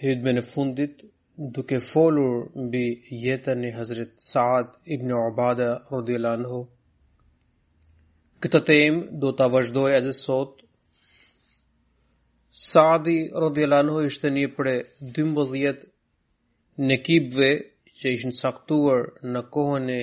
Hutben e fundit, duke folur mbi jetën e Hazret Saad ibn Ubada radhiyallahu anhu, këtë temë do ta vazhdoj edhe sot. Saadi radhiyallahu anhu ishte një prej 12 nekibëve që ishin caktuar në kohën e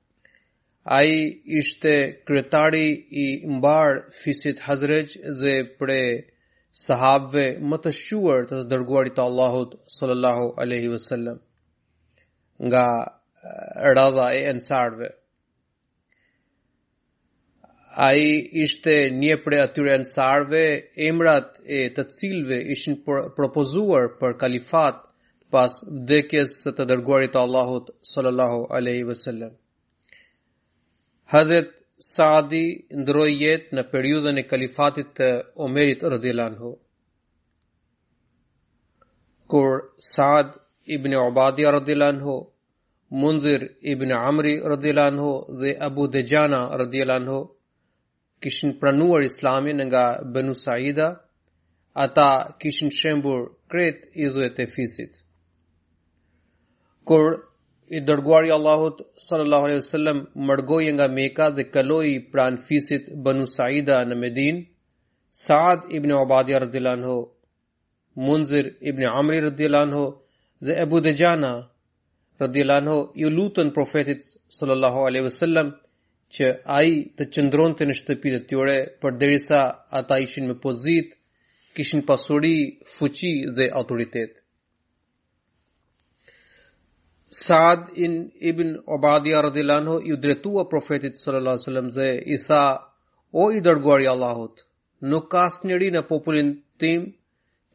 Ai ishte kryetari i mbarë fisit Hazrexh dhe prej sahabëve më të shquar të të dërguarit të Allahut sallallahu alaihi wasallam nga eh, radha e ensarëve. Ai ishte një prej atyre ensarëve, emrat e të cilëve ishin propozuar për kalifat pas vdekjes së të dërguarit të Allahut sallallahu alaihi wasallam. Hazret Saadi ndërroi jetë në periudhën e kalifatit të Omerit radhiyallahu anhu. Kur Saad ibn Ubadia radhiyallahu anhu Munzir ibn Amri radhiyallahu anhu dhe Abu Duxhana radhiyallahu anhu kishin pranuar Islamin nga Banu Saida, ata kishin shembur krejt idhujt e fisit. Kur i dërguari i Allahut sallallahu alaihi wasallam mërgoi nga Mekka dhe kaloi pranë fisit Banu Saida në Medinë, Saad ibn Ubadia radhiyallahu anhu Munzir ibn Amri radhiyallahu anhu dhe Abu Duxhana radhiyallahu anhu iu lutën profetit sallallahu alaihi wasallam që ai të qëndronte në shtëpitë e tyre përderisa ata ishin me pozitë, kishin pasuri, fuqi dhe autoritet. Saad in ibn Ubadia radhiyallahu anhu iu drejtua profetit sallallahu alaihi wasallam dhe i tha: O i dërguar i Allahut, Nuk ka asnjeri në popullin tim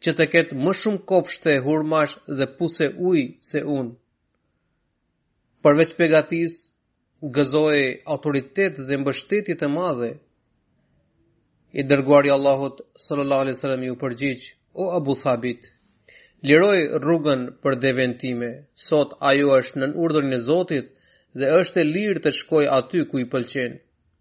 që të ketë më shumë kopshte hurmash dhe puse uji se unë. Përveç begatisë, gëzoj autoritet dhe mbështetje të madhe. I dërguari i Allahut sallallahu alaihi wasallam iu përgjigj, o Abu Thabit, liroje rrugën për devenë time. Sot ajo është nën urdhrin e Zotit dhe është e lirë të shkojë aty ku i pëlqen.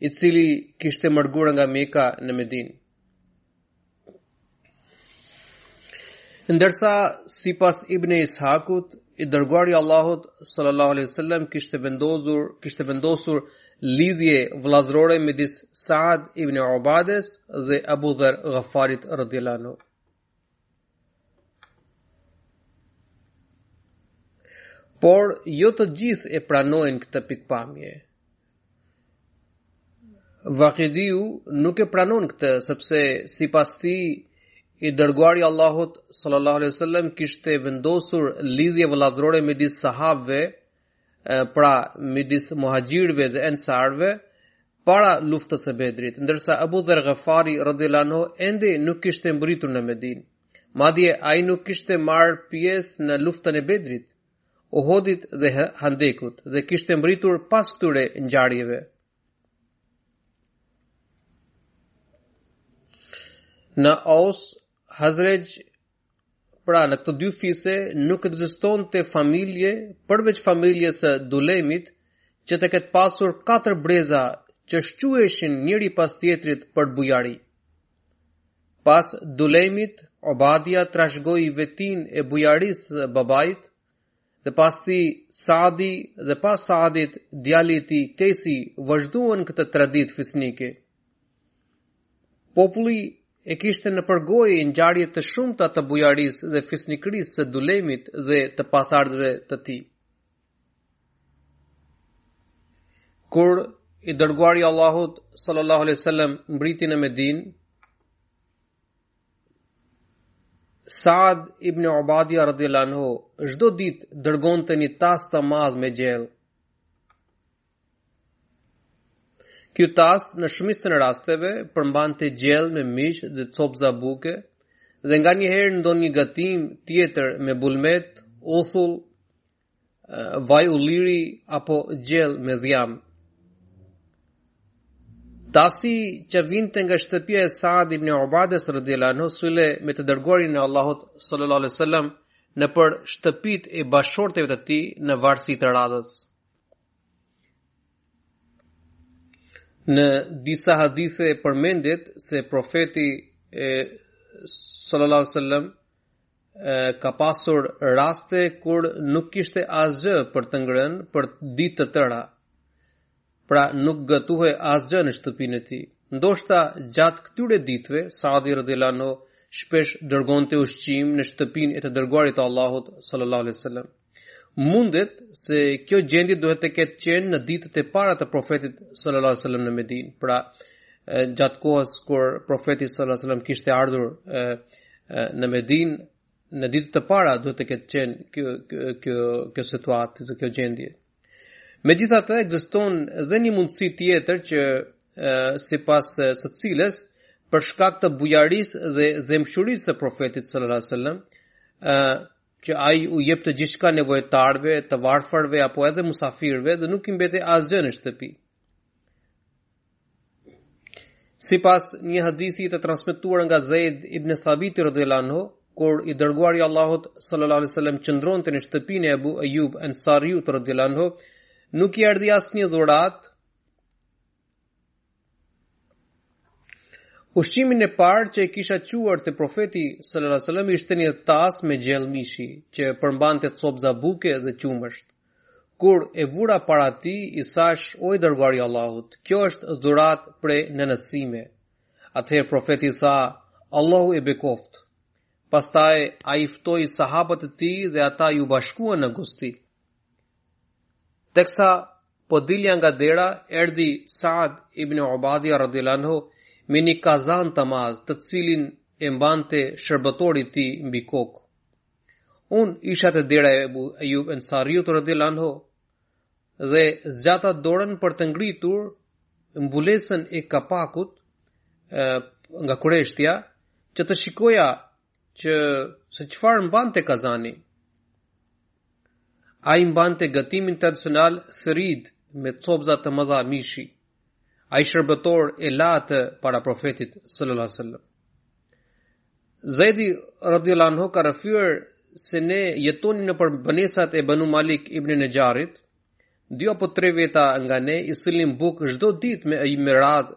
i cili kishte mërguar nga Meka në Medinë. Ndërsa, sipas Ibn Ishakut, i dërguari i Allahut sallallahu alaihi wasallam kishte vendosur kishte vendosur lidhje vëllazërore midis Saad ibn Ubades dhe Abu Dharr Ghafarit radhiyallahu anhu. Por jo të gjithë e pranojnë këtë pikëpamje. Vakidiu nuk e pranon këtë, sepse sipas tij, i dërguari i Allahut sallallahu alaihi wasallam kishte vendosur lidhje vëllazërore midis sahabëve pra midis muhaxhirëve dhe ensarëve para luftës së Bedrit, ndërsa Abu Dher Ghafari radhiyallahu anhu ende nuk kishte mbërritur në Medinë. Madje ai nuk kishte marrë pjesë në luftën e Bedrit, Uhudit dhe Handekut dhe kishte mbërritur pas këtyre ngjarjeve. Në Aus, Hazrexh Pra në këto dy fise nuk ekzistonte familje përveç familjes së Dulejmit që të ketë pasur katër breza që shquheshin njëri pas tjetrit për bujari. Pas Dulejmit, Obadia trashëgoi vetinë e bujarisë së babait dhe pas tij Saadi dhe pas Saadit djali i tij Kejsi vazhduan këtë traditë fisnike. Populli e kishte nëpër gojë ngjarje të shumta të bujarisë dhe fisnikërisë së Dulejmit dhe të pasardhësve të tij. Kur i dërguari i Allahut sallallahu alaihi wasallam mbërriti në Medinë, Saad ibn Ubadia radhiyallahu anhu çdo ditë dërgonte një tas të madh me gjellë. Ky tas në shumicën e rasteve përmbante gjellë me mish dhe copëza buke dhe nganjëherë ndonjë gatim tjetër me bulmet, uthull, vaj ulliri apo gjellë me dhjamë. Tasi që vinte nga shtëpia e Saad ibn Ubades radhiyallahu anhu sillej me të dërguarin e Allahut sallallahu alaihi wasallam nëpër shtëpitë e bashkëshorteve të tij në varësi të radhës. Në disa hadithe përmendet se profeti e sallallahu alaihi wasallam ka pasur raste kur nuk kishte asgjë për të ngrënë për ditë të tëra. Pra nuk gatuhej asgjë në shtëpinë e tij. Ndoshta gjatë këtyre ditëve Saadi radhiyallahu anhu shpesh dërgonte ushqim në shtëpinë e të dërguarit të Allahut sallallahu alaihi wasallam. Mundet se kjo gjendje duhet të ketë qenë në ditët e para të profetit sallallahu alajhi wasallam në Medinë, pra gjatë kohës kur profeti sallallahu alajhi wasallam kishte ardhur e, e, në Medinë, në ditët e para duhet të ketë qenë kjo kjo kjo, kjo situatë dhe kjo gjendje. Megjithatë ekziston dhe një mundësi tjetër që sipas së cilës për shkak të bujarisë dhe dhembshurisë së profetit sallallahu alajhi wasallam, që ai u jepte gjithçka nevojtarëve, të varfërve apo edhe musafirëve dhe nuk i mbetej asgjë në shtëpi. Sipas një hadithi të transmetuar nga Zaid ibn Thabiti radhiyallahu anhu, kur i dërguari i Allahut sallallahu alaihi wasallam qëndronte në shtëpinë e Abu Ayyub Ansariut radhiyallahu anhu, nuk i erdhi asnjë dhuratë Ushqimin e parë që e kisha çuar te profeti sallallahu alajhi wasallam ishte një tas me gjellë mishi që përmbante copza buke dhe qumësht. Kur e vura para tij, i thashë: "O i dërguari i Allahut, kjo është dhuratë prej nënës sime." Atëherë profeti i tha: "Allahu e bekoftë." Pastaj ai ftoi sahabët e tij dhe ata iu bashkuan në gosti. Teksa po dilja nga dera, erdhi Saad ibn Ubada radhiyallahu anhu me një kazan të madh, të cilin e mbante shërbëtori i tij mbi kokë. Unë isha te dera e Abu Ayyub Ansariut radhiyallahu anhu dhe zgjata dorën për të ngritur mbulesën e kapakut e, nga kureshtja që të shikoja që se çfarë mbante kazani. Ai mbante gatimin tradicional therid me copëza të mëdha mishi. Ai shërbëtor e la atë para profetit sallallahu alaihi wasallam. Zaidi radhiyallahu anhu ka rrëfyer se ne jetonim nëpër banesat e Banu Malik ibn Naxharit, dy apo tre veta nga ne i sillnim bukë çdo ditë me, e, me radhë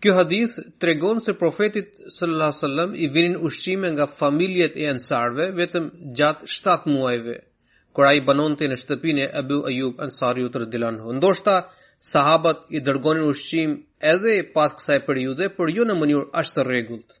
Kjo hadith tregon se Profetit sallallahu alaihi wasallam i vinin ushqime nga familjet e Ansarëve vetëm gjatë 7 muajve, kur ai banonte në shtëpinë e Abu Ayyub Ansariut radhiyallahu anhu. Ndoshta sahabët i dërgonin ushqim edhe pas kësaj periudhe, por jo në mënyrë aq të rregullt.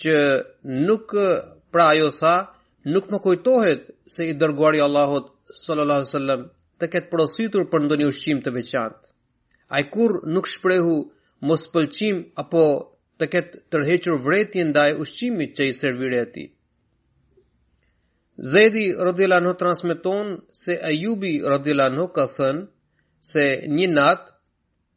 që nuk pra ajo tha nuk më kujtohet se i dërguari i Allahut sallallahu alaihi wasallam të ketë porositur për ndonjë ushqim të veçantë. Ai kurrë nuk shprehu mospëlqim apo të ketë tërhequr vërejtjen ndaj ushqimit që i servirej atij. Zaidi radhiyallahu anhu transmeton se Ayubi radhiyallahu anhu ka thënë se një natë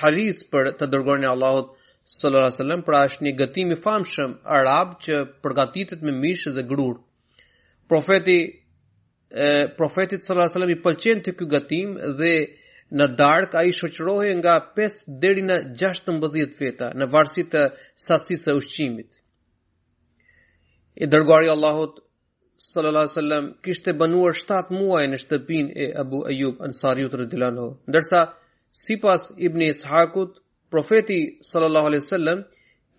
Haris për të dërguarin e Allahut sallallahu alaihi wasallam, pra është një gatim i famshëm arab që përgatitet me mish dhe grurë. Profeti e profetit sallallahu alaihi wasallam i pëlqente ky gatim dhe në darkë ai shoqërohej nga 5 deri në 16 veta në varësi të sasisë së ushqimit. I dërguari i Allahut sallallahu alaihi wasallam kishte banuar 7 muaj në shtëpinë e Abu Ayyub Ansariut radhiyallahu anhu. Ndërsa sipas Ibn Ishaqut, profeti sallallahu alaihi wasallam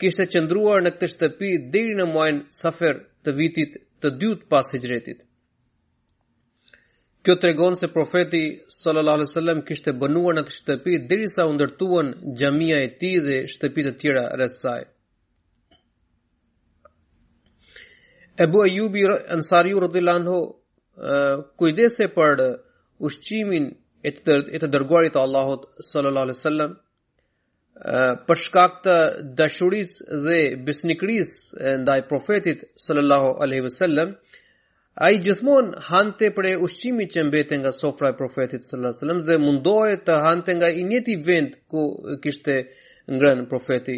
kishte qëndruar në këtë shtëpi deri në muajin Safar të vitit të dytë pas Hixhretit. Kjo tregon se profeti sallallahu alaihi wasallam kishte banuar në këtë shtëpi derisa u ndërtuan xhamia e tij dhe shtëpitë e tjera rreth saj. Ebu Ejubi Ansariu radhiyallahu anhu, kujdesej për ushqimin e të dërguarit të Allahut sallallahu alaihi sallam, për shkak të dashurisë dhe besnikërisë ndaj profetit sallallahu alaihi sallam, ai gjithmonë hante prej ushqimit që mbetej nga sofra e profetit sallallahu alaihi sallam dhe mundohej të hante nga i njëjti vend ku kishte ngrënë profeti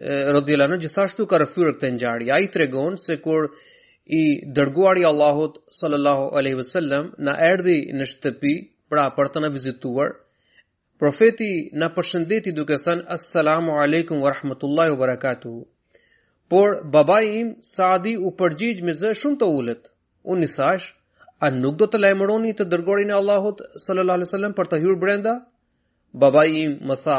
radhiyallahu anhu gjithashtu ka rrëfyer këtë ngjarje. Ai tregon se kur i dërguari i Allahut sallallahu alaihi wasallam na erdhi në shtëpi, pra për të na vizituar, profeti na përshëndeti duke thënë assalamu alaikum wa rahmatullahi wa barakatuh. Por babai im Saadi u përgjigj me zë shumë të ulët. Unë i thashë, a nuk do të lajmëroni të dërguarin e Allahut sallallahu alaihi wasallam për të hyrë brenda? Babai im më tha,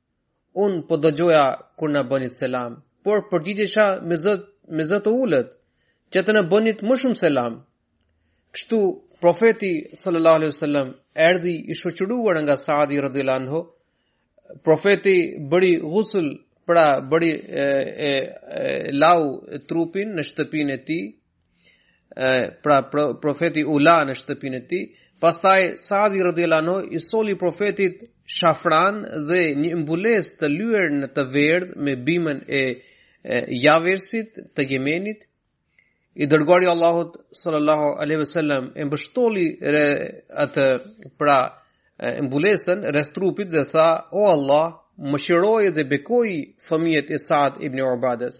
Unë po dëgjoja kur na bënit selam, por përgjigjesha me zë me zë të ulët, që të na bënit më shumë selam. Kështu profeti sallallahu alaihi wasallam erdhi i shoqëruar nga Saadi radhiyallahu anhu. Profeti bëri ghusl, pra bëri e, e, e lau trupin në shtëpinë e tij, pra profeti u la në shtëpinë e tij pastaj Saadi radhiyallahu anhu i solli profetit shafran dhe një mbulesë të lyer në të verdhë me bimën e Javersit të Jemenit i dërguari i Allahut sallallahu alaihi wasallam e mbështolli re atë pra mbulesën rreth trupit dhe tha o Allah mëshiroje dhe bekoji fëmijët e Saad ibn Ubades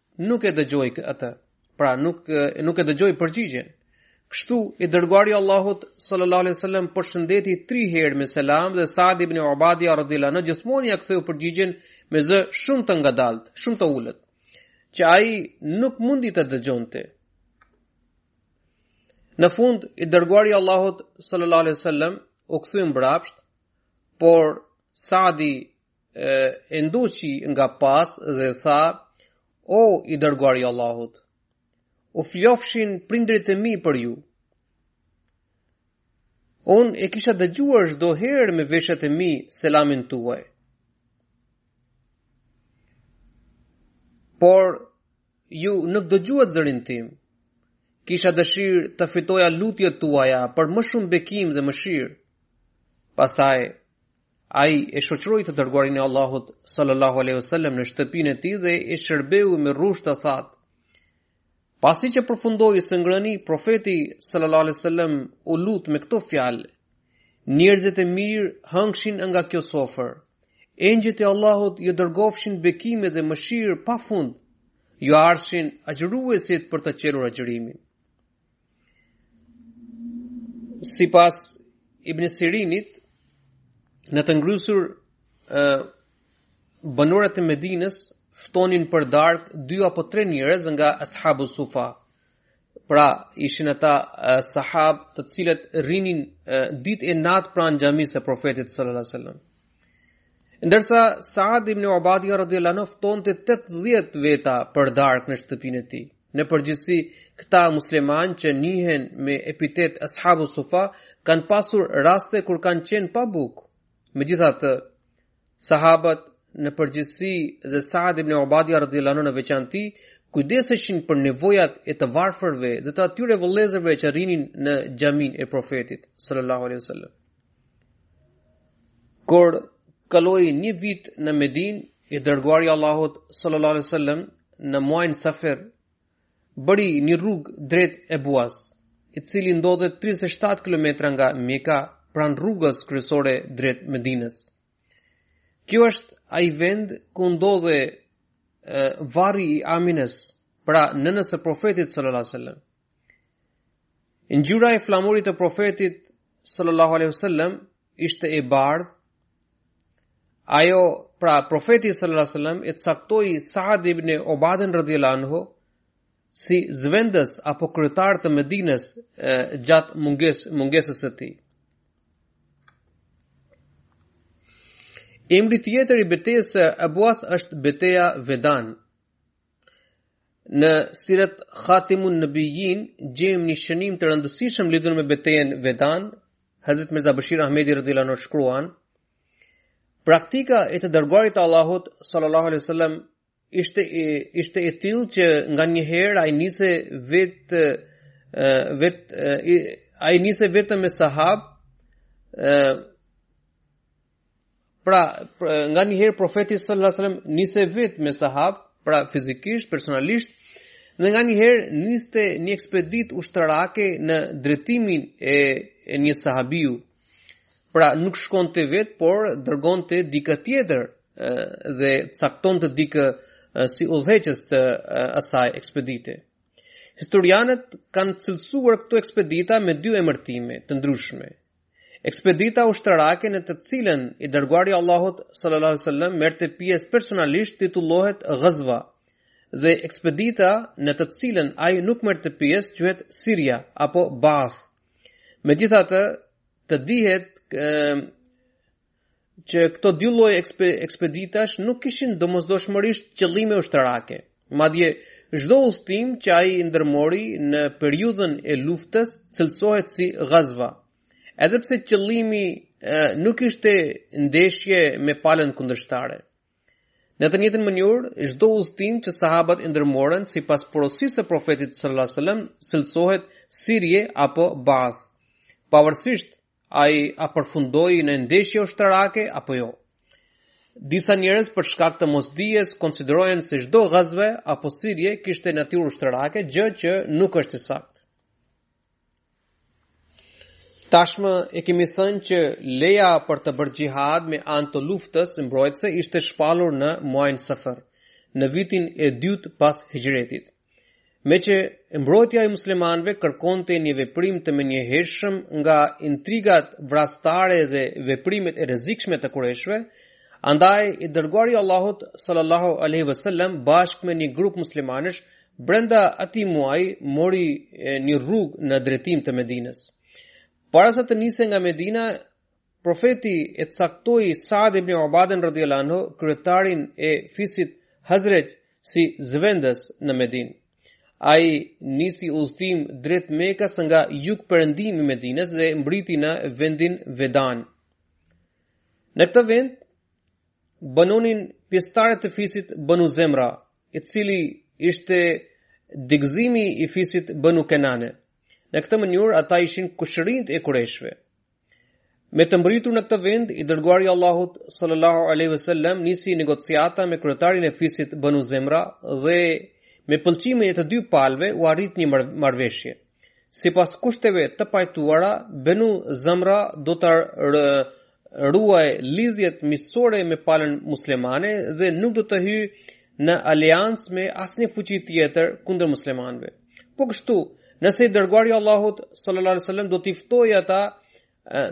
nuk e dëgjoi atë. Pra nuk nuk e dëgjoi përgjigjen. Kështu i dërguari i Allahut sallallahu alaihi wasallam përshëndeti 3 herë me selam dhe Sa'd ibn Ubadi radhiyallahu anhu gjithmonë ia ktheu përgjigjen me zë shumë të ngadalt, shumë të ulët, që ai nuk mundi të dëgjonte. Në fund i dërguari i Allahut sallallahu alaihi wasallam u kthye mbrapsht, por Sa'di e ndoqi nga pas dhe tha, O i dërguari i Allahut, u flijofshin prindërit e mi për ju. Unë e kisha dëgjuar çdo herë me veshët e mi selamin tuaj. Por ju nuk dëgjuat zërin tim. Kisha dëshirë të fitoja lutjet tuaja për më shumë bekim dhe mëshirë. Pastaj Ai e shoqëroi të dërguarin e Allahut sallallahu alaihi wasallam në shtëpinë e tij dhe e shërbeu me rrush të thatë. Pasi që përfundoi së ngrëni, profeti sallallahu alaihi wasallam u lut me këto fjalë: Njerëzit e mirë hëngshin nga kjo sofër. Engjëjt e Allahut ju dërgofshin bekime dhe mëshirë pa fund. Ju ardhshin agjëruesit për të çelur agjërimin. Sipas Ibn Sirinit, në të ngrysur banorët e Medinës ftonin për darkë dy apo tre njerëz nga ashabu sufa. Pra, ishin ata uh, sahabë të cilët rrinin uh, ditë e natë pranë xhamisë së profetit sallallahu alajhi wasallam. Ndërsa Saad ibn Ubade radhiyallahu anhu ftonte 80 veta për darkë në shtëpinë e tij. Në përgjithësi, këta muslimanë që njihen me epitet Ashabu Sufa kanë pasur raste kur kanë qenë pa bukë. Megjithatë, sahabët në përgjithësi dhe Saad ibn Ubade radhiyallahu anhu në veçanti kujdeseshin për nevojat e të varfërve dhe të atyre vëllezërve që rrinin në xhaminë e Profetit sallallahu alaihi wasallam. Kur kaloi një vit në Medinë, i dërguari i Allahut sallallahu alaihi wasallam në muajin Safer bëri një rrugë drejt Ebuas, i cili ndodhet 37 kilometra nga Meka, pranë rrugës kryesore drejt Medinës. Kjo është ai vend ku ndodhet varri i Aminës, pra nënës së Profetit sallallahu alaihi wasallam. Ngjyra e flamurit të profetit sallallahu alaihi wasallam ishte e bardhë. Ajo, pra profeti sallallahu alaihi wasallam e caktoi Sa'd ibn Ubaden radhiyallahu anhu si zëvendës apo kryetar të Medinës gjatë munges, mungesës së tij. Emri tjetër i betejës së Abuas është beteja Vedan. Në Sirat Khatamun Nabiyyin gjejmë një shënim të rëndësishëm lidhur me betejën Vedan, Hazrat Mirza Bashir Ahmedi radhiyallahu anhu shkruan: Praktika e të dërguarit të Allahut sallallahu alaihi wasallam ishte e, ishte e tillë që nga një herë ai nise vet vet ai nise vetëm me sahab Pra, nganjëherë profeti sallallahu alajhi wasallam nisej vetë me sahab, pra fizikisht, personalisht, dhe nganjëherë niste një ekspeditë ushtarake në drejtimin e, e një sahabiu. Pra, nuk shkonte vetë, por dërgonte dikë tjetër dhe caktonte dikë si udhëheqës të asaj ekspedite. Historianët kanë cilësuar këto ekspedita me dy emërtime të ndryshme, Ekspedita ushtarake në të cilën i dërguari i Allahut sallallahu alaihi wasallam merrte pjesë personalisht titullohet Ghazwa dhe ekspedita në të cilën ai nuk merrte pjesë quhet Sirja apo Ba'th. Megjithatë, të dihet që këto dy lloj ekspeditash nuk kishin domosdoshmërisht qëllime ushtarake. Madje, çdo udhëtim që ai ndërmori në periudhën e luftës cilësohet si ghazva, edhe pse qëllimi nuk ishte ndeshje me palën kundërshtare. Në të njëjtën mënyrë, çdo udhëtim që sahabët e ndërmorën sipas porosisë së profetit sallallahu alajhi wasallam cilësohet sirje apo ba'th. Pavarësisht Ai a përfundoi në ndeshje ushtarake apo jo? Disa njerëz për shkak të mosdijes konsiderojnë se çdo gazve apo sirje kishte natyrë ushtarake, gjë që nuk është e saktë. Tashmë e kemi thënë që leja për të bërë xhihad me anë të luftës mbrojtëse ishte shpallur në muajin Safar, në vitin e dytë pas Hixhretit. Meqë mbrojtja e muslimanëve kërkonte një veprim të menjëhershëm nga intrigat vrastare dhe veprimet e rrezikshme të kureshëve, andaj i dërguari i Allahut sallallahu alaihi wasallam bashkë me një grup muslimanësh brenda atij muaji mori një rrugë në drejtim të Medinës. Para se të nisej nga Medina, Profeti e caktoi Sa'd ibn Ubaden radhiyallahu anhu, kryetarin e fisit Hazrexh, si zëvendës në Medinë. Ai nisi udhëtim drejt Mekës nga jugperëndimi i Medinës dhe mbriti në vendin Vedan. Në këtë vend banonin pjesëtarë të fisit Banu Zemra, i cili ishte degëzimi i fisit Banu Kenane. Në këtë mënyrë ata ishin kushërinjtë e kurejshve. Me të mbërritur në këtë vend, i dërguari i Allahut sallallahu alaihi wasallam nisi negociata me kryetarin e fisit Banu Zemra dhe me pëlqimin e të dy palëve u arrit një marrëveshje. Sipas kushteve të pajtuara, Banu Zemra do të ruajë lidhjet miqësore me palën muslimane dhe nuk do të hyjë në aleancë me asnjë fuqi tjetër kundër muslimanëve. Po kështu, nëse i dërguari i Allahut sallallahu alaihi wasallam do t'i ftojë ata,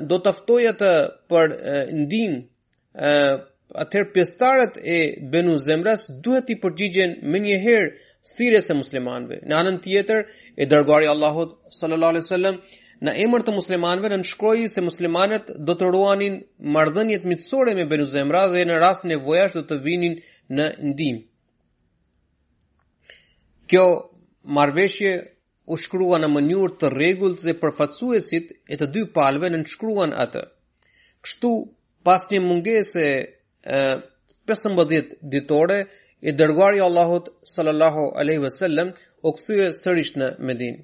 do ta ftojë atë për ndihmë, atëherë pjesëtarët e Benu Zemras duhet t'i përgjigjen menjëherë thirrjes së muslimanëve. Në anën tjetër, i dërguari i Allahut sallallahu alaihi wasallam në emër të muslimanëve nënshkroi se muslimanët do të ruanin marrëdhëniet miqësore me Benu Zemra dhe në rast nevojash do të vinin në ndihmë. Kjo marrëveshje u shkrua në mënyrë të rregullt dhe përfaqësuesit e të dy palëve nënshkruan atë. Kështu, pas një mungese e 15 ditore, i dërguari i Allahut sallallahu alaihi wasallam u kthye sërish në Medinë.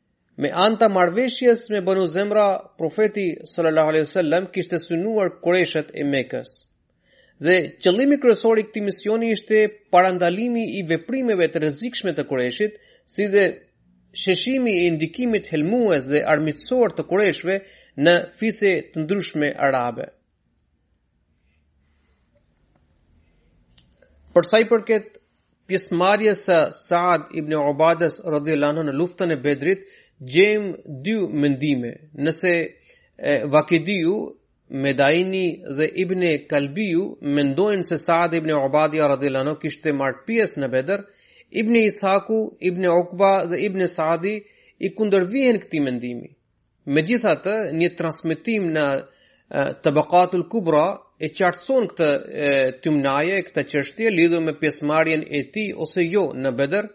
Me anë të marrëveshjes me Banu Zemra, Profeti sallallahu alaihi wasallam kishte synuar Qureshët e Mekës. Dhe qëllimi kryesor i këtij misioni ishte parandalimi i veprimeve të rrezikshme të Qureshit, si dhe sheshimi i ndikimit helmues dhe armiqësor të Qureshëve në fise të ndryshme arabe. Për sa i përket pjesëmarrjes së Saad ibn Ubadas radhiyallahu anhu në luftën e Bedrit, gjejmë dy mendime. Nëse Vakidiu, Medaini dhe Ibn Kalbiu mendojnë se Saad ibn Ubadia radhiyallahu anhu kishte marrë pjesë në Bedër, Ibn Isaku, Ibn Uqba dhe Ibn Saadi i kundërvihen këtij mendimi. Megjithatë, një transmetim në Tabaqatul Kubra e qartëson këtë tymnaje, këtë çështje lidhur me pjesëmarrjen e tij ose jo në Bedër.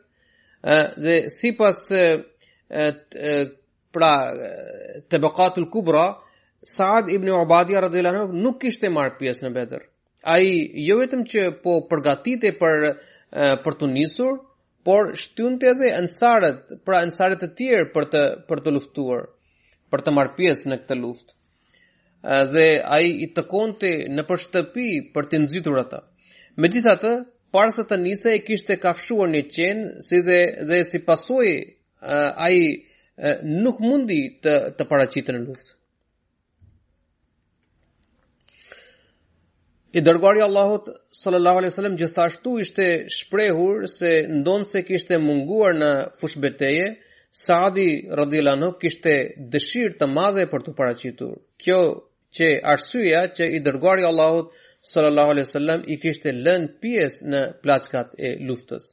Dhe sipas pra Tabaqatul Kubra, Saad ibn Ubadia radhiyallahu anhu nuk kishte marrë pjesë në Bedër. Ai jo vetëm që po përgatitej për për t'u nisur, por shtynte edhe ensarët, pra ensarët e tjerë për të për të luftuar, për të marrë pjesë në këtë luftë. Dhe ai i takonte nëpër shtëpi për t'i nxitur ata. Megjithatë, para se të nisej e kishte kafshuar një qen, si dhe dhe si pasojë ai nuk mundi të të paraqitet në luftë. I dërguari i Allahut sallallahu alaihi wasallam gjithashtu ishte shprehur se ndonëse kishte munguar në fushëbetejë, Saadi radhiyallahu anhu kishte dëshirë të madhe për t'u paraqitur. Kjo qe arsyeja që i dërguari i Allahut sallallahu alaihi wasallam i kishte lënë pjesë në plaçkat e luftës.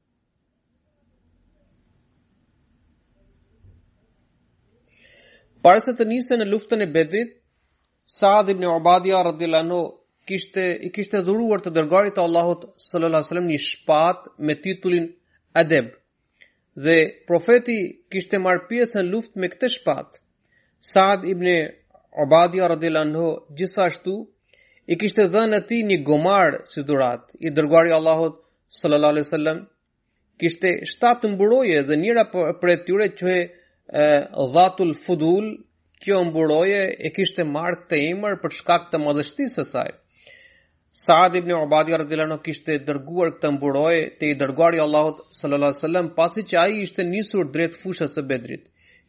Para se të nisej në luftën e Bedrit, Saad ibn Ubadia radhiyallahu anhu kishte, i kishte dhuruar të dërguarit të Allahut sallallahu alaihi wasallam një shpatë me titullin Adeb. Dhe profeti kishte marrë pjesë në luftë me këtë shpatë. Saad ibn Ubadia radhiyallahu anhu gjithashtu i kishte dhënë atij një gomar si dhuratë. I dërguari i Allahut sallallahu alaihi wasallam kishte shtatë mburoje dhe njëra prej tyre quhej dhatul fudul kjo mburoje e kishte marrë këtë emër për shkak të madhështisë së saj Saad ibn Ubadi radhiyallahu anhu kishte dërguar këtë mburojë te i dërguari i Allahut sallallahu alaihi wasallam pasi që ai ishte nisur drejt fushës së Bedrit.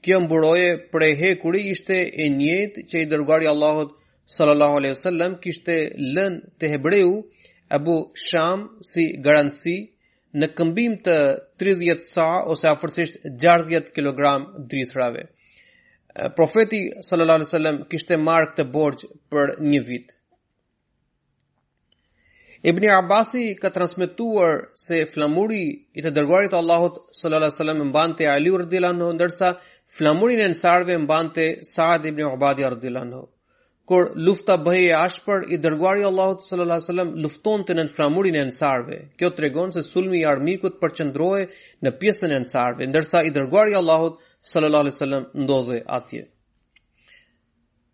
Kjo mburojë prej hekuri ishte e njëjtë që i dërguari i Allahut sallallahu alaihi wasallam kishte lënë te hebreu Abu Sham si garanci në këmbim të 30 sa ose afërsisht 60 kg drithërave. Profeti sallallahu alaihi wasallam kishte marrë këtë borxh për një vit. Ibn Abbasi ka transmetuar se flamurin e të dërguarit të Allahut sallallahu alaihi wasallam mbante Ali radhiyallahu anhu ndërsa flamurin e ensarëve mbante Saad ibn Ubadi radhiyallahu anhu. Kur lufta bëhej e ashpër, i dërguari i Allahut sallallahu alaihi wasallam luftonte nën flamurin e ensarëve. Kjo tregon se sulmi i armikut përqendrohej në pjesën e ensarëve, ndërsa i dërguari i Allahut sallallahu alaihi wasallam ndodhej atje.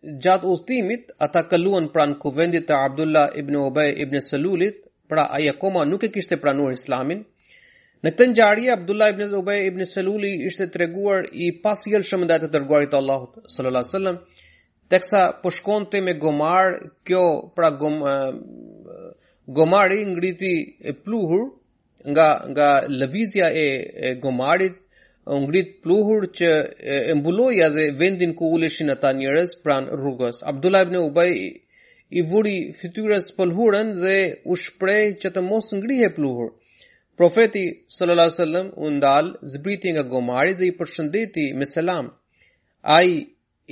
Gjatë udhëtimit, ata kaluan pranë kuvendit të Abdullah ibn Ubay ibn Selulit, pra ai akoma nuk e kishte pranuar Islamin. Në këtë ngjarje, Abdullah ibn Ubay ibn Seluli ishte treguar i pasjellshëm ndaj të dërguarit të Allahut sallallahu alaihi wasallam, teksa po shkonte me gomar, kjo pra gom, gomari ngriti pluhur Nga nga lëvizja e, e gomarit u ngrit pluhur që e mbuloi edhe vendin ku uleshin ata njerëz pranë rrugës. Abdullah ibn Ubay i vuri fytyrës pëlhurën dhe u shpreh që të mos ngrihej pluhur. Profeti sallallahu alajhi wasallam u ndal, zbriti nga gomari dhe i përshëndeti me selam. Ai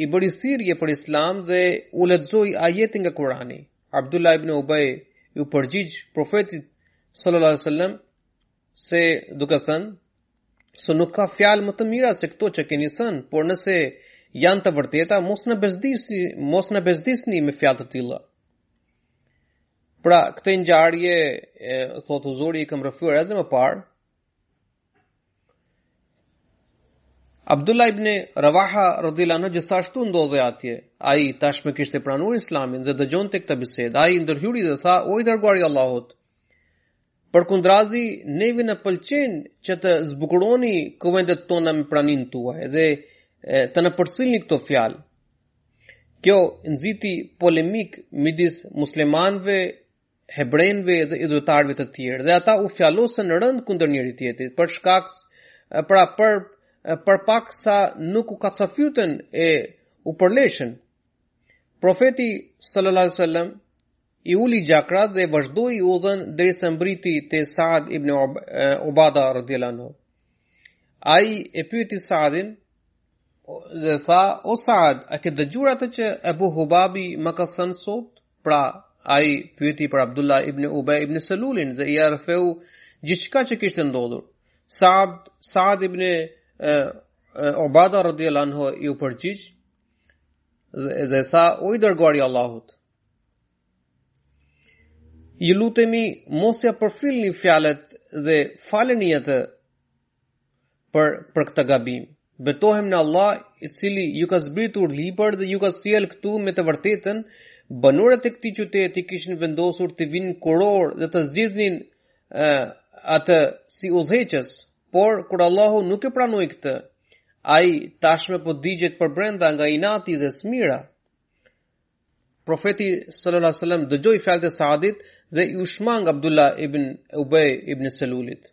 I bëri thirrje për Islam dhe u lexoi ajete nga Kurani. Abdullah ibn Ubay iu përgjigj profetit sallallahu alaihi wasallam se duke thënë se nuk ka fjalë më të mira se këto që keni thënë, por nëse janë të vërteta, mos na bezdisni, mos na bezdisni me fjalë të tilla. Pra, këtë ngjarje, thotë Huzuri, e kam rrëfyer edhe më parë, Abdullah ibn Rawaha radhiyallahu anhu gjithashtu ndodhej atje. Ai tashmë kishte pranuar Islamin dhe dëgjonte këtë bisedë. Ai ndërhyri dhe tha: "O i dërguari i Allahut, përkundrazi neve na pëlqen që të zbukuroni kuvendet tona me praninë tuaj dhe të na përcillni këto fjalë." Kjo nxiti polemikë midis muslimanëve hebrenjve, dhe idhujtarëve të tjerë dhe ata u fjalosën rëndë kundër njëri-tjetrit për shkak pra për për pak sa nuk u kacafytën e u përleshën. Profeti sallallahu alaihi wasallam i uli gjakrat dhe vazhdoi udhën derisa mbërriti te Saad ibn Ubada radhiyallahu anhu. Ai e pyeti Saadin dhe tha: "O Saad, a ke dëgjuar atë që Abu Hubabi më ka thënë sot?" Pra, ai pyeti për Abdullah ibn Ubay ibn Salulin dhe ia rrëfeu gjithçka që kishte ndodhur. Sa'd Sa'd ibn Ubada radhiyallahu anhu iu përgjigj dhe, dhe tha o i dërguari i Allahut. Ju lutemi mos ia përfillni fjalët dhe faleni atë për për këtë gabim. Betohem në Allah, i cili ju ka zbritur libër dhe ju ka sjellë këtu me të vërtetën, banorët e këtij qyteti kishin vendosur t'i vinin kurorë dhe ta zgjidhnin atë si udhëheqës, por kur Allahu nuk e pranoi këtë, ai tashmë po digjet për brenda nga inati dhe smira. Profeti sallallahu alajhi wasallam dëgjoi fjalët e Saadit dhe iu shmang Abdullah ibn Ubay ibn Selulit.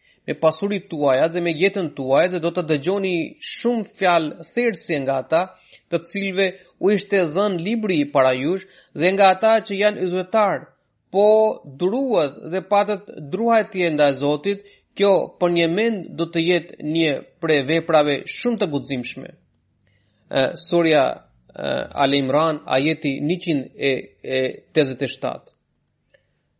me pasuritë tuaja dhe me jetën tuaj dhe do të dëgjoni shumë fjalë therëse nga ata të cilëve u ishte dhënë libri para jush dhe nga ata që janë idhujtarë, po duruat dhe patët druajtje ndaj Zotit, kjo përnjëmend do të jetë një prej veprave shumë të guximshme. Surja Al-Imran, ajeti 187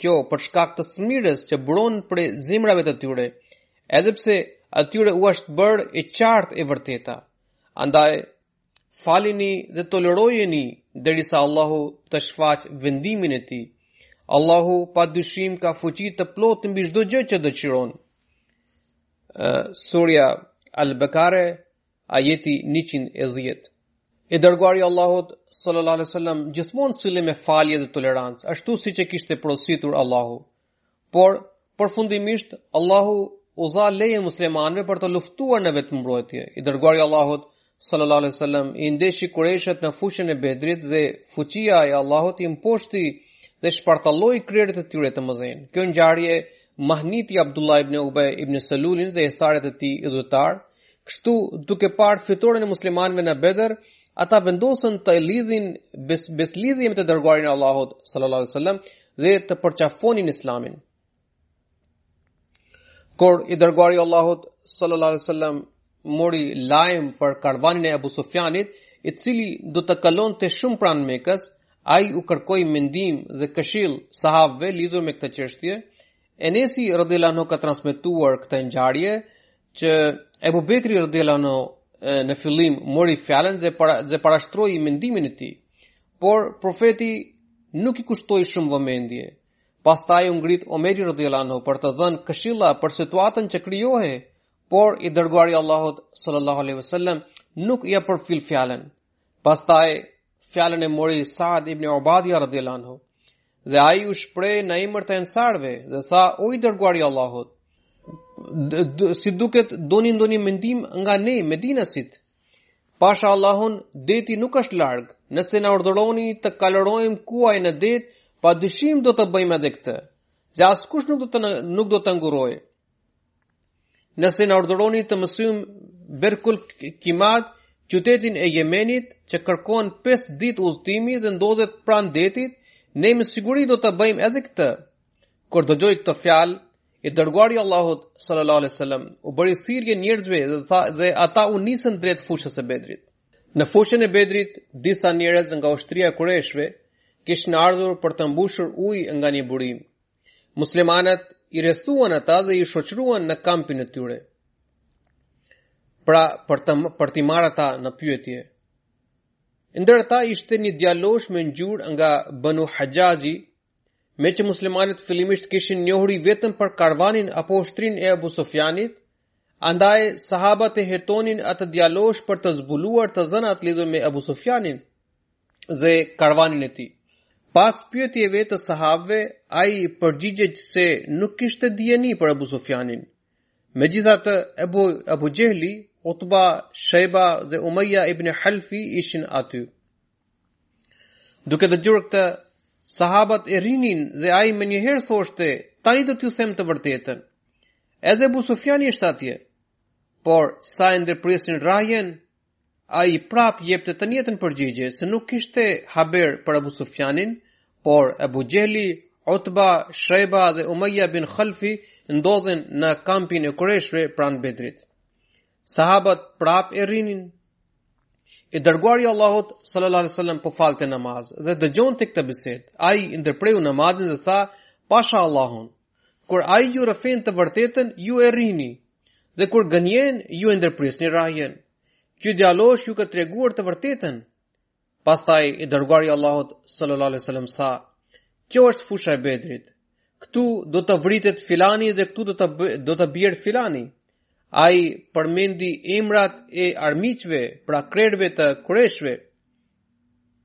Kjo për shkak të smirës që buron prej zemrave të tyre, edhe pse atyre u është bërë e qartë e vërteta. Andaj, falini dhe tolerojini derisa Allahu të shfaqë vendimin e tij. Allahu pa dyshim ka fuqi të plotë mbi çdo gjë që dëshiron. Surja Al-Bakare Ajeti 110. I dërguari i Allahut sallallahu alaihi wasallam gjithmonë sillej me falje dhe tolerancë, ashtu siç e kishte porositur Allahu. Por përfundimisht Allahu u dha leje muslimanëve për të luftuar në vetëmbrojtje. I dërguari i Allahut sallallahu alaihi wasallam i ndeshi kurejshët në fushën e Bedrit dhe fuqia e Allahut i mposhti dhe shpartalloi krerët e tyre të mëdhenj. Kjo ngjarje mahniti Abdullah ibn Ubay ibn Salulin dhe ithtarët e tij idhujtarë Kështu, duke parë fitoren e muslimanëve në Bedër, ata vendosën të lidhin bes, besëlidhje me të dërguarin e Allahut sallallahu alaihi wasallam dhe të përqafonin islamin. Kur i dërguari i Allahut sallallahu alaihi wasallam mori lajm për karvanin e Abu Sufjanit, i cili do të kalonte shumë pranë Mekës, ai u kërkoi mendim dhe këshillë sahabëve lidhur me këtë çështje. Enesi radhiyallahu anhu ka transmetuar këtë ngjarje Që Ebu Bekri radhiyallahu anhu, në fillim mori fjalën dhe, para, dhe parashtroi mendimin e tij, por profeti nuk i kushtoi shumë vëmendje. Pastaj u ngrit Omeri radhiyallahu anhu për të dhënë këshilla për situatën që krijohej, por i dërguari i Allahut sallallahu alaihi wasallam nuk ia përfilli fjalën, Pastaj fjalën e mori Saad ibn Ubadja radhiyallahu anhu. Dhe ai u shpreh në emër të ensarëve dhe tha: "O i dërguari i Allahut, si duket doni ndonjë mendim nga ne Medinasit?" Pasha Allahun, deti nuk është larg. Nëse na urdhëroni të kalërojmë kuajt në det, pa dyshim do ta bëjmë edhe këtë. Se askush nuk do të nuk do të ngurrojë. Nëse na urdhëroni të mësyjmë Berkul Kimad, qytetin e Jemenit, që kërkon 5 ditë udhëtimi dhe ndodhet pranë detit, ne me siguri do ta bëjmë edhe këtë. Kur dëgjoi këtë fjalë, i dërguari i Allahut sallallahu alaihi wasallam u bëri thirrje njerëzve dhe tha dhe ata u nisën drejt fushës së Bedrit. Në fushën e Bedrit, disa njerëz nga ushtria e Kurejshve kishin ardhur për të mbushur ujë nga një burim. Muslimanët i arrestuan ata dhe i shoqëruan në kampin e tyre. Pra, për të për t'i marrë ata në pyetje. Ndër ata ishte një djalosh me ngjyrë nga Banu Haxhaxhi, meqë muslimanët fillimisht kishin njohuri vetëm për karvanin apo ushtrinë e Abu Sufjanit, andaj sahabat e hetonin atë djalosh për të zbuluar të dhënat lidhur me Abu Sufjanin. dhe karvanin e tij. Pas pyetjeve të sahabëve, ai përgjigjej se nuk kishte dijeni për Abu Sufjanin. Megjithatë, Abu Abu Xhehli, Utba, Shejba dhe Umayya ibn Halfi ishin aty. Duke dëgjuar këtë, sahabët e rrihnin dhe ai menjëherë thoshte, tani do t'ju them të vërtetën. Edhe Abu Sufjani ishte atje. Por sa e ndërprisnin rrahjen, Ai prapë jepte të njëjtën përgjigje se nuk kishte haber për Abu Sufjanin, por Abu Xhehli, Utba, Shejba dhe Umayya bin Khalfi ndodhen në kampin e Kurejshëve pranë Bedrit. Sahabat prapë e rrihnin. I dërguari i Allahut sallallahu alaihi wasallam po falte namaz dhe dëgjonte këtë bisedë. Ai ndërpreu namazin dhe tha: "Pasha Allahun, Kur ai ju rrëfen të vërtetën, ju e rrihni, dhe kur gënjen, ju e ndërprisni rrahjen. Ky djalosh ju ka treguar të vërtetën. Pastaj i dërguari i Allahut sallallahu alaihi wasallam tha: "Kjo është fusha e Bedrit. Këtu do të vritet filani dhe këtu do të do të bjerë filani." Ai përmendi emrat e armiqve, pra krerëve të kurejshëve.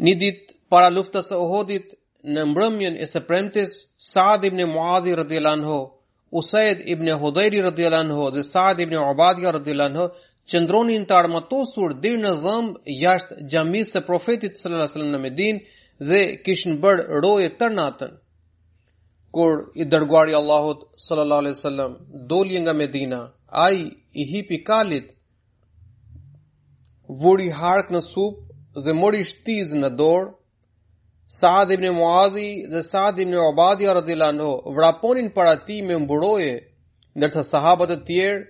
Një ditë para luftës së Uhudit, në mbrëmjen e së premtes, Saad ibn Muadhi radhiyallahu anhu, Usaid ibn Hudayri radhiyallahu anhu dhe Saad ibn Ubadia radhiyallahu anhu qëndronin të armatosur deri në dhëmb jashtë xhamisë së Profetit sallallahu alaihi wasallam në Medinë dhe kishin bërë roje tërë natën. Kur i dërguari i Allahut sallallahu alaihi wasallam doli nga Medina, ai i hipi kalit vuri hark në sup dhe mori shtizë në dorë, Saad ibn Muadhi dhe Saad ibn Ubada radhiyallahu anhu vraponin para tij me mburoje, ndërsa sahabët e tjerë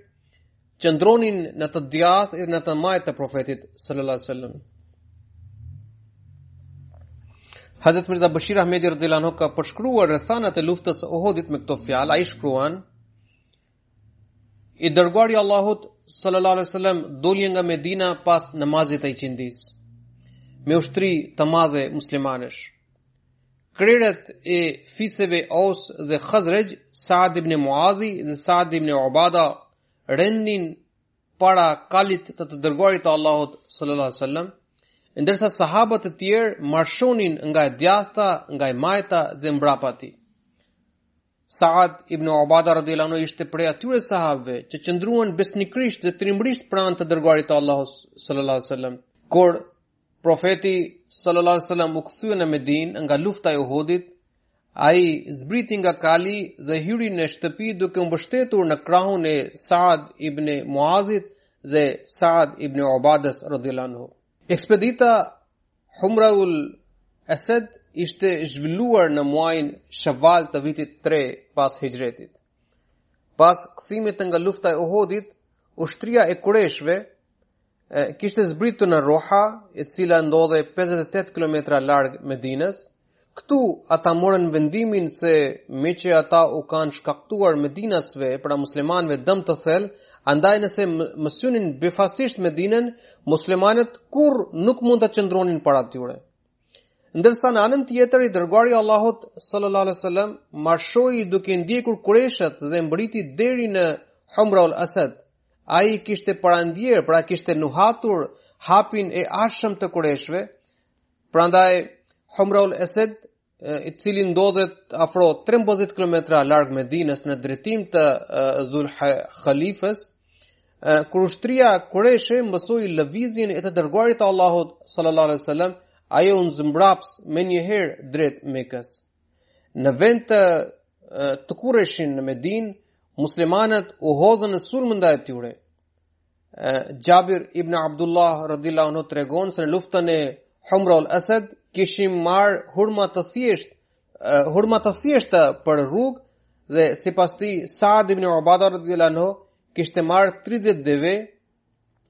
qëndronin në të djathtë dhe në të majtë të profetit sallallahu alaihi wasallam. Hazrat Mirza Bashir Ahmedi radhiyallahu anhu ka përshkruar rrethanat e luftës së Uhudit me këto fjalë, ai shkruan: I dërguari i Allahut sallallahu alaihi wasallam doli nga Medina pas namazit të iqindisë me ushtri të madhe muslimanësh. Krerët e fiseve Aus dhe Khazraj, Saad ibn Muadhi dhe Saad ibn Ubada rendnin para kalit të të dërguarit të Allahut sallallahu alaihi wasallam, ndërsa sahabët e tjerë marshonin nga e djatha, nga e majta dhe mbrapa tij. Saad ibn Ubada radhiyallahu anhu ishte prej atyre sahabëve që qëndruan besnikërisht dhe trimërisht pranë të dërguarit të Allahut sallallahu alaihi wasallam. Kur profeti sallallahu alaihi wasallam u kthye në Medinë nga lufta e Uhudit, ai zbriti nga kali dhe hyri në shtëpi duke u mbështetur në krahun e Saad ibn Muazit dhe Saad ibn Ubadas radhiyallahu anhu. Ekspedita Hamraul Esed ishte zhvilluar në muajin Shawwal të vitit 3 pas Hijretit. Pas kthimit nga lufta e Uhudit, ushtria e Kureshve kishte zbritur në Roha, e cila ndodhej 58 kilometra larg Medinës, Këtu ata morën vendimin se meqë ata u kanë shkaktuar Medinasve, pra muslimanëve dëm të thellë, andaj nëse mësynin befasisht Medinën, muslimanët kurrë nuk mund të qëndronin para tyre. Ndërsa në anën tjetër i dërguari i Allahut sallallahu alaihi wasallam marshoi duke ndjekur kureshët dhe mbriti deri në Hamra ul Asad. Ai kishte parandier, pra kishte nuhatur hapin e ardhshëm të kureshëve, Prandaj Hamraul Esed, i cili ndodhet afro 13 kilometra larg Medinës në drejtim të Dhul Hulejfës, kur ushtria Kureshe mësoi lëvizjen e të dërguarit të Allahut sallallahu alaihi wasallam, ajo u zmbraps menjëherë drejt Mekës. Në vend që të kurreshin në Medinë, muslimanët u hodhën në sulm ndaj tyre. Jabir ibn Abdullah radhiyallahu anhu tregon se në luftën e Hamra al-Asad kishim marrë hurma të thjesht, hurma të thjeshta për rrugë dhe sipas tij Sa'd ibn Ubadah radhiyallahu anhu kishte marrë 30 deve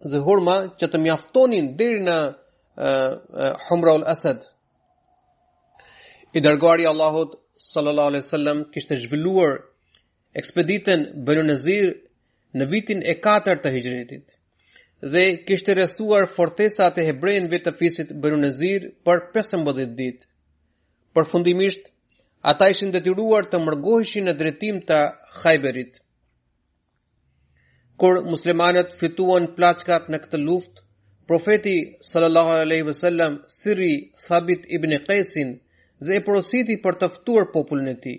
dhe hurma që të mjaftonin deri në Hamra al-Asad. I dërguari i Allahut sallallahu alaihi wasallam kishte zhvilluar ekspeditën Banu Nazir në vitin e 4 të Hijretit dhe kishte rrethuar fortesat e hebrejve të fisit Banu Nazir për 15 ditë. Përfundimisht, ata ishin detyruar të mërgoheshin në drejtim të Khajberit. Kur muslimanët fituan plaçkat në këtë luftë, profeti sallallahu alaihi wasallam thirri Thabit ibn Qesin dhe e porositi për të ftuar popullin e tij.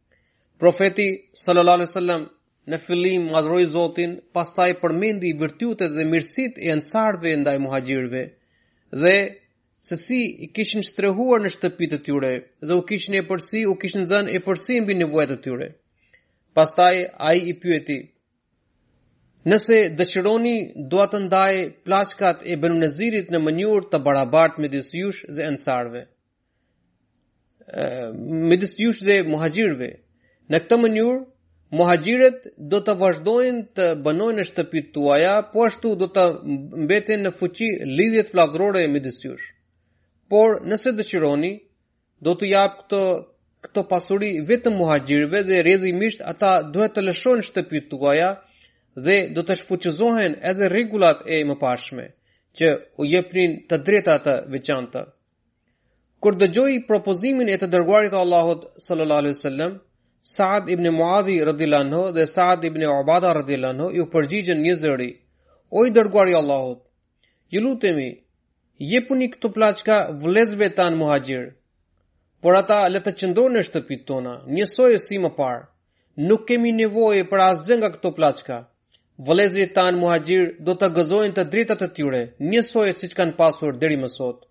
Profeti sallallahu alaihi wasallam në fillim madhroi Zotin, pastaj përmendi virtytet dhe mirësitë e ensarëve ndaj muhaxhirëve dhe se si i kishin strehuar në shtëpitë e tyre dhe u kishin epërsi, u kishin dhënë epërsi mbi nevojat e tyre. Pastaj ai i pyeti, nëse dëshironi dua të ndaj plaçkat e Banu Nazirit në mënyrë të barabartë midis jush dhe ensarëve. midis jush dhe muhaxhirëve. Në këtë mënyrë, muhaxhirët do të vazhdojnë të banojnë në shtëpitë tuaja, po ashtu do të mbeten në fuqi lidhjet vëllazërore midis jush. Por nëse dëshironi, do t'u jap këto këto pasuri vetëm muhaxhirëve dhe rrjedhimisht ata duhet të lëshojnë shtëpitë tuaja dhe do të shfuqizohen edhe rregullat e mëparshme që u jepnin të drejta të veçanta. Kur dëgjoi propozimin e të dërguarit të Allahut sallallahu alaihi wasallam, Sa'd ibn Muadhi radhiyallahu anhu dhe Sa'd ibn Ubada radhiyallahu anhu iu përgjigjen një zëri: O i dërguari i Allahut, ju lutemi, jepuni këto plaçka vëllezërve tanë muhaxhirë. Por ata le të qëndrojnë në shtëpitë tona, njësoj si më parë. Nuk kemi nevojë për asgjë nga këto plaçka. Vëllezërit tanë muhaxhirë do të gëzojnë të drejtat e tyre, njësoj siç kanë pasur deri më sot.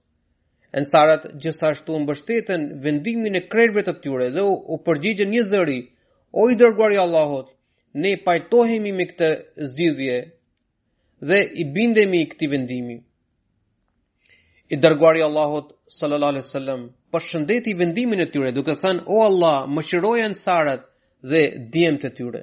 Ensarët gjithashtu mbështetën vendimin e krerëve të tyre dhe u përgjigjën një zëri, O i dërguari i Allahut, ne pajtohemi me këtë zgjidhje dhe i bindemi këtij vendimi. I dërguari i Allahut sallallahu alaihi wasallam përshëndeti vendimin e tyre duke thënë o Allah mëshiroji ensarët dhe djemtë e tyre.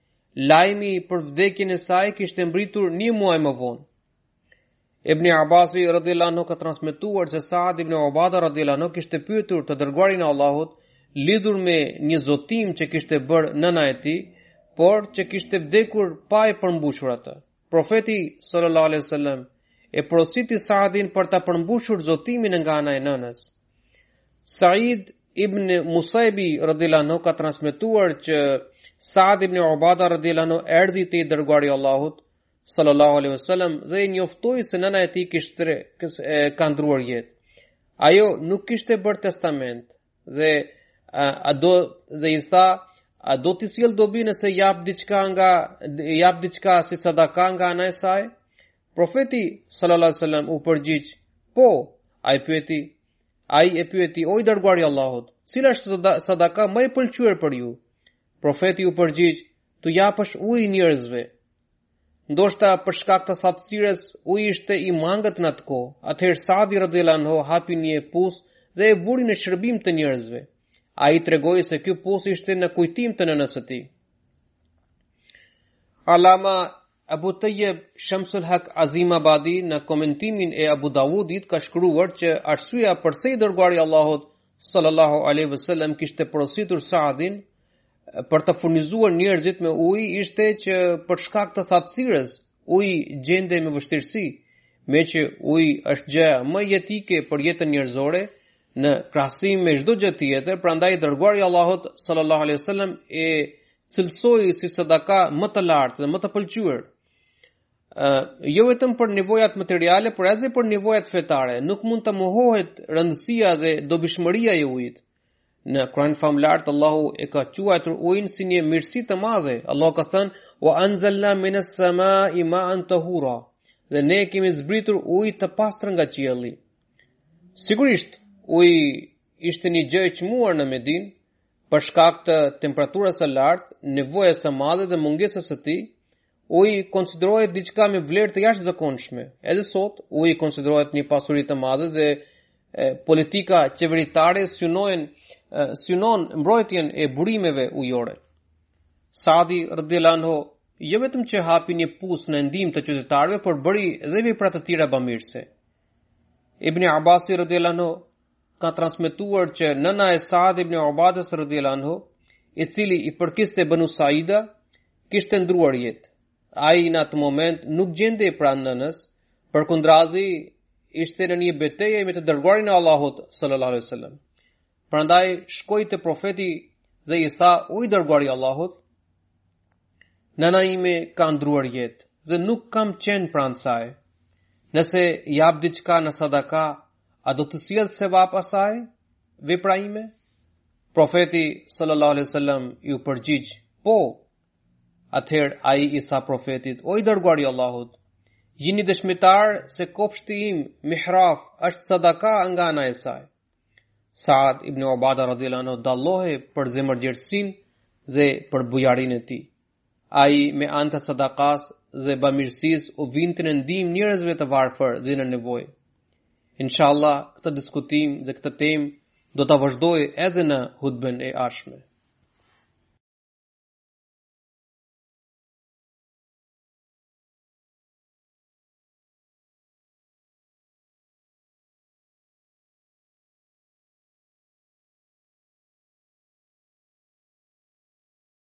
Lajmi për vdekjen e saj kishte mbritur një muaj më vonë. Ibn Abbasi radhiyallahu anhu ka transmetuar se Sa'd ibn Ubada radhiyallahu anhu kishte pyetur të dërguarin e Allahut lidhur me një zotim që kishte bërë nëna e tij, por që kishte vdekur pa e përmbushur atë. Profeti, sallallahu alaihi wasallam, e porositi Saadin për ta përmbushur zotimin nga ana e nënës. Said ibn Musaibi radhiyallahu anhu ka transmetuar që Saad ibn Ubada radhiyallahu anhu erdhi te i dërguari i Allahut sallallahu alaihi wasallam dhe e njoftoi se nëna e tij kishte ka ndërruar jetë. Ajo nuk kishte bërë testament, Dhe a, a do dhe i tha a do t'i sjellë dobi nëse jap diçka nga jap diçka si sadaka nga ana e saj? Profeti sallallahu alaihi wasallam u përgjigj, po, ai pyeti, ai e pyeti, o i dërguari i Allahut, cila është sadaka më e pëlqyer për ju? Profeti u përgjigj, t'u japësh ujë njerëzve. Ndoshta për shkak të thatësirës uji ishte i mangët në atë kohë, atëherë Saadi radhiyallahu anhu hapi një pus dhe e vuri në shërbim të njerëzve. Ai tregoi se ky pus ishte në kujtim të nënës së tij. Alama Abu Tajeb Shamsul Hak Azim Abadi në komentimin e Abu Dawudit ka shkruar që arsyeja përse i dërguari i Allahut sallallahu alaihi wasallam kishte porositur Saadin për të furnizuar njerëzit me ujë ishte që për shkak të thatësirës uji gjendej me vështirësi, meqë uji është gjë më jetike për jetën njerëzore në krahasim me çdo gjë tjetër, prandaj i dërguari i Allahut sallallahu alaihi wasallam e cilësoi si sadaka më të lartë dhe më të pëlqyer. Ë jo vetëm për nevojat materiale, por edhe për nevojat fetare, nuk mund të mohohet rëndësia dhe dobishmëria e ujit. Në Kur'anin famëlartë Allahu e ka quajtur ujin si një mirësi të madhe. Allahu ka thënë: "Wa anzalna minas samaa'i ma'an tahura." Dhe ne kemi zbritur ujë të pastër nga qielli. Sigurisht, uji ishte një gjë e çmuar në Medinë, për shkak të temperaturës së lartë, nevojës së madhe dhe mungesës së tij, Uji konsiderohej diçka me vlerë të jashtëzakonshme. Edhe sot, uji konsiderohet një pasuri të madhe dhe e, politika qeveritare synojnë synon mbrojtjen e burimeve ujore. Saadi radhiyallahu anhu jo vetëm që hapi një pus në ndihmë të qytetarëve, por bëri dhe vepra të tjera bamirëse. Ibn Abbasi radhiyallahu anhu ka transmetuar që nëna e Saad ibn Ubadës radhiyallahu anhu, i cili i përkiste Banu Saida, kishte ndërruar jetë. Ai në atë moment nuk gjendej pranë nënës, përkundrazi ishte në një betejë me të dërguarin e Allahut sallallahu alaihi wasallam. Prandaj shkoi te profeti dhe i tha: "O i dërguari i Allahut, nëna ime ka ndërruar jetë dhe nuk kam qenë pranë saj. Nëse jap diçka në sadaka, a do të sjellë sevap asaj, vepra ime? Profeti sallallahu alaihi wasallam iu përgjigj, po. Atëherë ai i tha profetit, o i dërguari i Allahut, jini dëshmitar se kopshti im Mihraf është sadaka nga ana e saj. Saad ibn Ubada radhiyallahu anhu dallohej për zemërgjerësinë dhe për bujarinë e tij. Ai me anë të sadakas dhe bamirësisë u vinte në ndihmë njerëzve të varfër dhe në nevojë. Inshallah, këtë diskutim dhe këtë temë do ta vazhdoj edhe në hutben e ardhshme.